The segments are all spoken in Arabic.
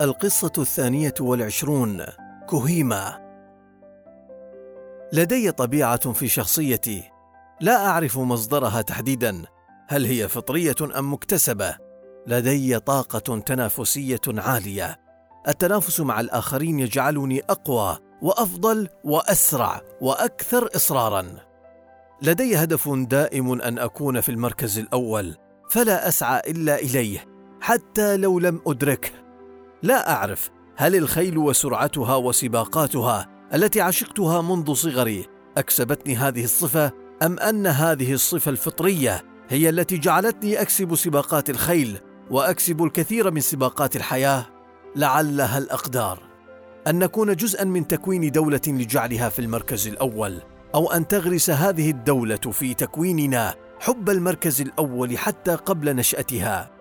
القصة الثانية والعشرون كوهيما. لدي طبيعة في شخصيتي. لا أعرف مصدرها تحديدا. هل هي فطرية أم مكتسبة؟ لدي طاقة تنافسية عالية. التنافس مع الآخرين يجعلني أقوى وأفضل وأسرع وأكثر إصرارا. لدي هدف دائم أن أكون في المركز الأول فلا أسعى إلا إليه حتى لو لم أدركه. لا أعرف هل الخيل وسرعتها وسباقاتها التي عشقتها منذ صغري أكسبتني هذه الصفة أم أن هذه الصفة الفطرية هي التي جعلتني أكسب سباقات الخيل وأكسب الكثير من سباقات الحياة؟ لعلها الأقدار. أن نكون جزءا من تكوين دولة لجعلها في المركز الأول أو أن تغرس هذه الدولة في تكويننا حب المركز الأول حتى قبل نشأتها.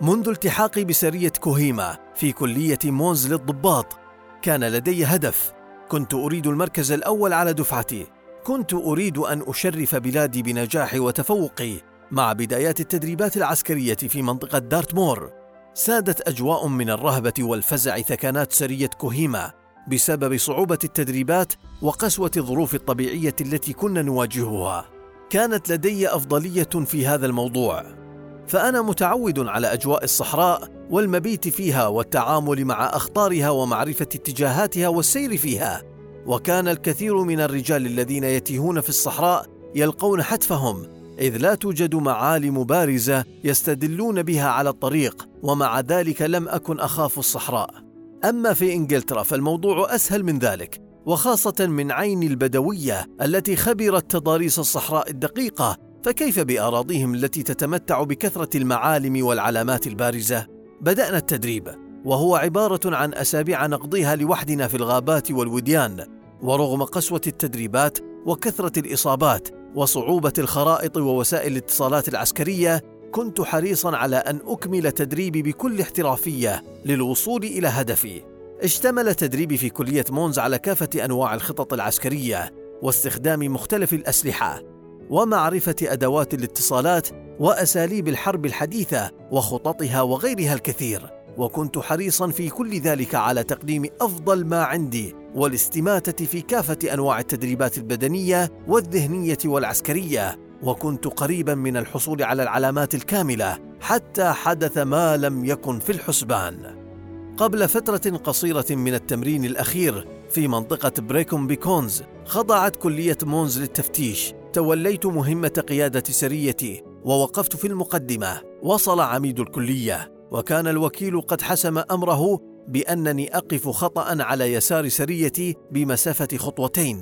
منذ التحاقي بسرية كوهيما في كلية مونز للضباط كان لدي هدف. كنت أريد المركز الأول على دفعتي. كنت أريد أن أشرف بلادي بنجاحي وتفوقي مع بدايات التدريبات العسكرية في منطقة دارتمور سادت أجواء من الرهبة والفزع ثكنات سرية كوهيما بسبب صعوبة التدريبات وقسوة الظروف الطبيعية التي كنا نواجهها. كانت لدي أفضلية في هذا الموضوع. فأنا متعود على أجواء الصحراء والمبيت فيها والتعامل مع أخطارها ومعرفة اتجاهاتها والسير فيها. وكان الكثير من الرجال الذين يتيهون في الصحراء يلقون حتفهم إذ لا توجد معالم بارزة يستدلون بها على الطريق ومع ذلك لم أكن أخاف الصحراء. أما في إنجلترا فالموضوع أسهل من ذلك وخاصة من عين البدوية التي خبرت تضاريس الصحراء الدقيقة فكيف بأراضيهم التي تتمتع بكثرة المعالم والعلامات البارزة؟ بدأنا التدريب وهو عبارة عن أسابيع نقضيها لوحدنا في الغابات والوديان ورغم قسوة التدريبات وكثرة الإصابات وصعوبة الخرائط ووسائل الاتصالات العسكرية كنت حريصا على أن أكمل تدريبي بكل احترافية للوصول إلى هدفي. اشتمل تدريبي في كلية مونز على كافة أنواع الخطط العسكرية واستخدام مختلف الأسلحة. ومعرفة أدوات الاتصالات وأساليب الحرب الحديثة وخططها وغيرها الكثير. وكنت حريصا في كل ذلك على تقديم أفضل ما عندي والاستماتة في كافة أنواع التدريبات البدنية والذهنية والعسكرية. وكنت قريبا من الحصول على العلامات الكاملة حتى حدث ما لم يكن في الحسبان. قبل فترة قصيرة من التمرين الأخير في منطقة بريكوم بيكونز خضعت كلية مونز للتفتيش. توليت مهمة قيادة سريتي ووقفت في المقدمة. وصل عميد الكلية وكان الوكيل قد حسم أمره بأنني أقف خطأ على يسار سريتي بمسافة خطوتين.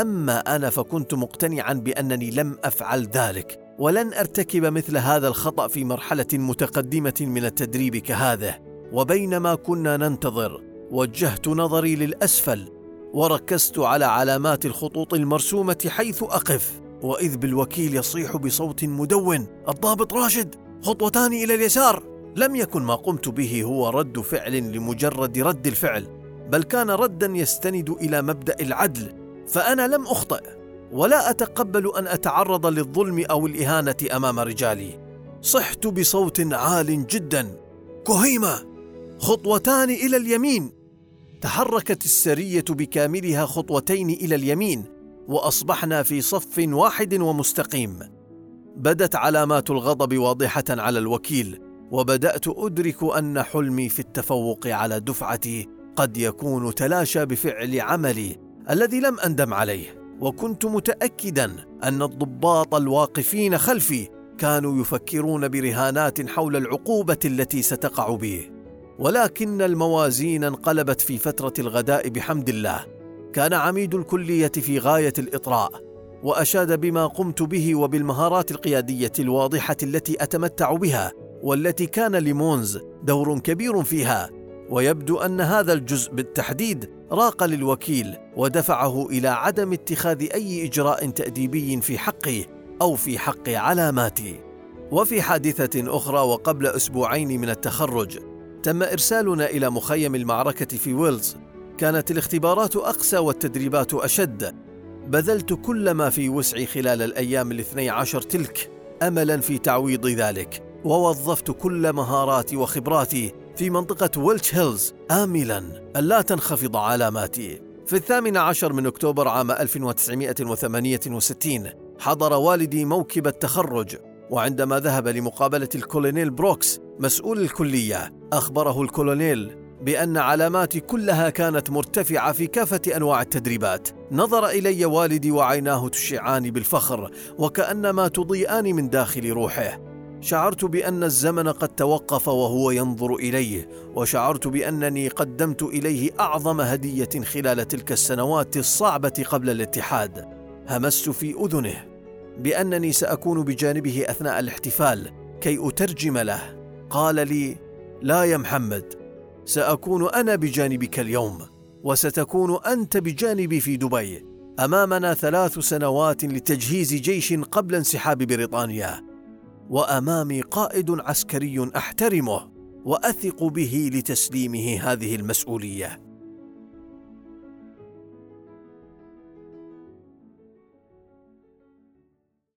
أما أنا فكنت مقتنعا بأنني لم أفعل ذلك ولن أرتكب مثل هذا الخطأ في مرحلة متقدمة من التدريب كهذا وبينما كنا ننتظر وجهت نظري للأسفل وركزت على علامات الخطوط المرسومة حيث أقف. وإذ بالوكيل يصيح بصوت مدون الضابط راشد خطوتان إلى اليسار. لم يكن ما قمت به هو رد فعل لمجرد رد الفعل بل كان ردا يستند إلى مبدأ العدل فأنا لم أخطئ ولا أتقبل أن أتعرض للظلم أو الإهانة أمام رجالي. صحت بصوت عال جدا. كهيمة! خطوتان إلى اليمين. تحركت السرية بكاملها خطوتين إلى اليمين. وأصبحنا في صف واحد ومستقيم. بدت علامات الغضب واضحة على الوكيل وبدأت أدرك أن حلمي في التفوق على دفعتي قد يكون تلاشى بفعل عملي الذي لم أندم عليه. وكنت متاكدا أن الضباط الواقفين خلفي كانوا يفكرون برهانات حول العقوبة التي ستقع بي. ولكن الموازين انقلبت في فترة الغداء بحمد الله. كان عميد الكلية في غاية الإطراء وأشاد بما قمت به وبالمهارات القيادية الواضحة التي أتمتع بها والتي كان لمونز دور كبير فيها. ويبدو أن هذا الجزء بالتحديد راق للوكيل ودفعه إلى عدم اتخاذ أي إجراء تأديبي في حقي أو في حق علاماتي وفي حادثة أخرى وقبل أسبوعين من التخرج تم إرسالنا إلى مخيم المعركة في ويلز كانت الاختبارات أقسى والتدريبات أشد. بذلت كل ما في وسعي خلال الأيام الاثني عشر تلك أملا في تعويض ذلك. ووظفت كل مهاراتي وخبراتي في منطقة ويلش هيلز آملا. أن لا تنخفض علاماتي. في الثامن عشر من أكتوبر عام 1968 حضر والدي موكب التخرج. وعندما ذهب لمقابلة الكولونيل بروكس مسؤول الكلية أخبره الكولونيل بأن علاماتي كلها كانت مرتفعة في كافة أنواع التدريبات. نظر إلي والدي وعيناه تشعان بالفخر وكأنما تضيئان من داخل روحه. شعرت بأن الزمن قد توقف وهو ينظر إليه وشعرت بأنني قدمت إليه أعظم هدية خلال تلك السنوات الصعبة قبل الاتحاد. همست في أذنه بأنني سأكون بجانبه أثناء الاحتفال كي أترجم له. قال لي لا يا محمد سأكون أنا بجانبك اليوم وستكون أنت بجانبي في دبي. أمامنا ثلاث سنوات لتجهيز جيش قبل انسحاب بريطانيا. وأمامي قائد عسكري أحترمه وأثق به لتسليمه هذه المسؤولية.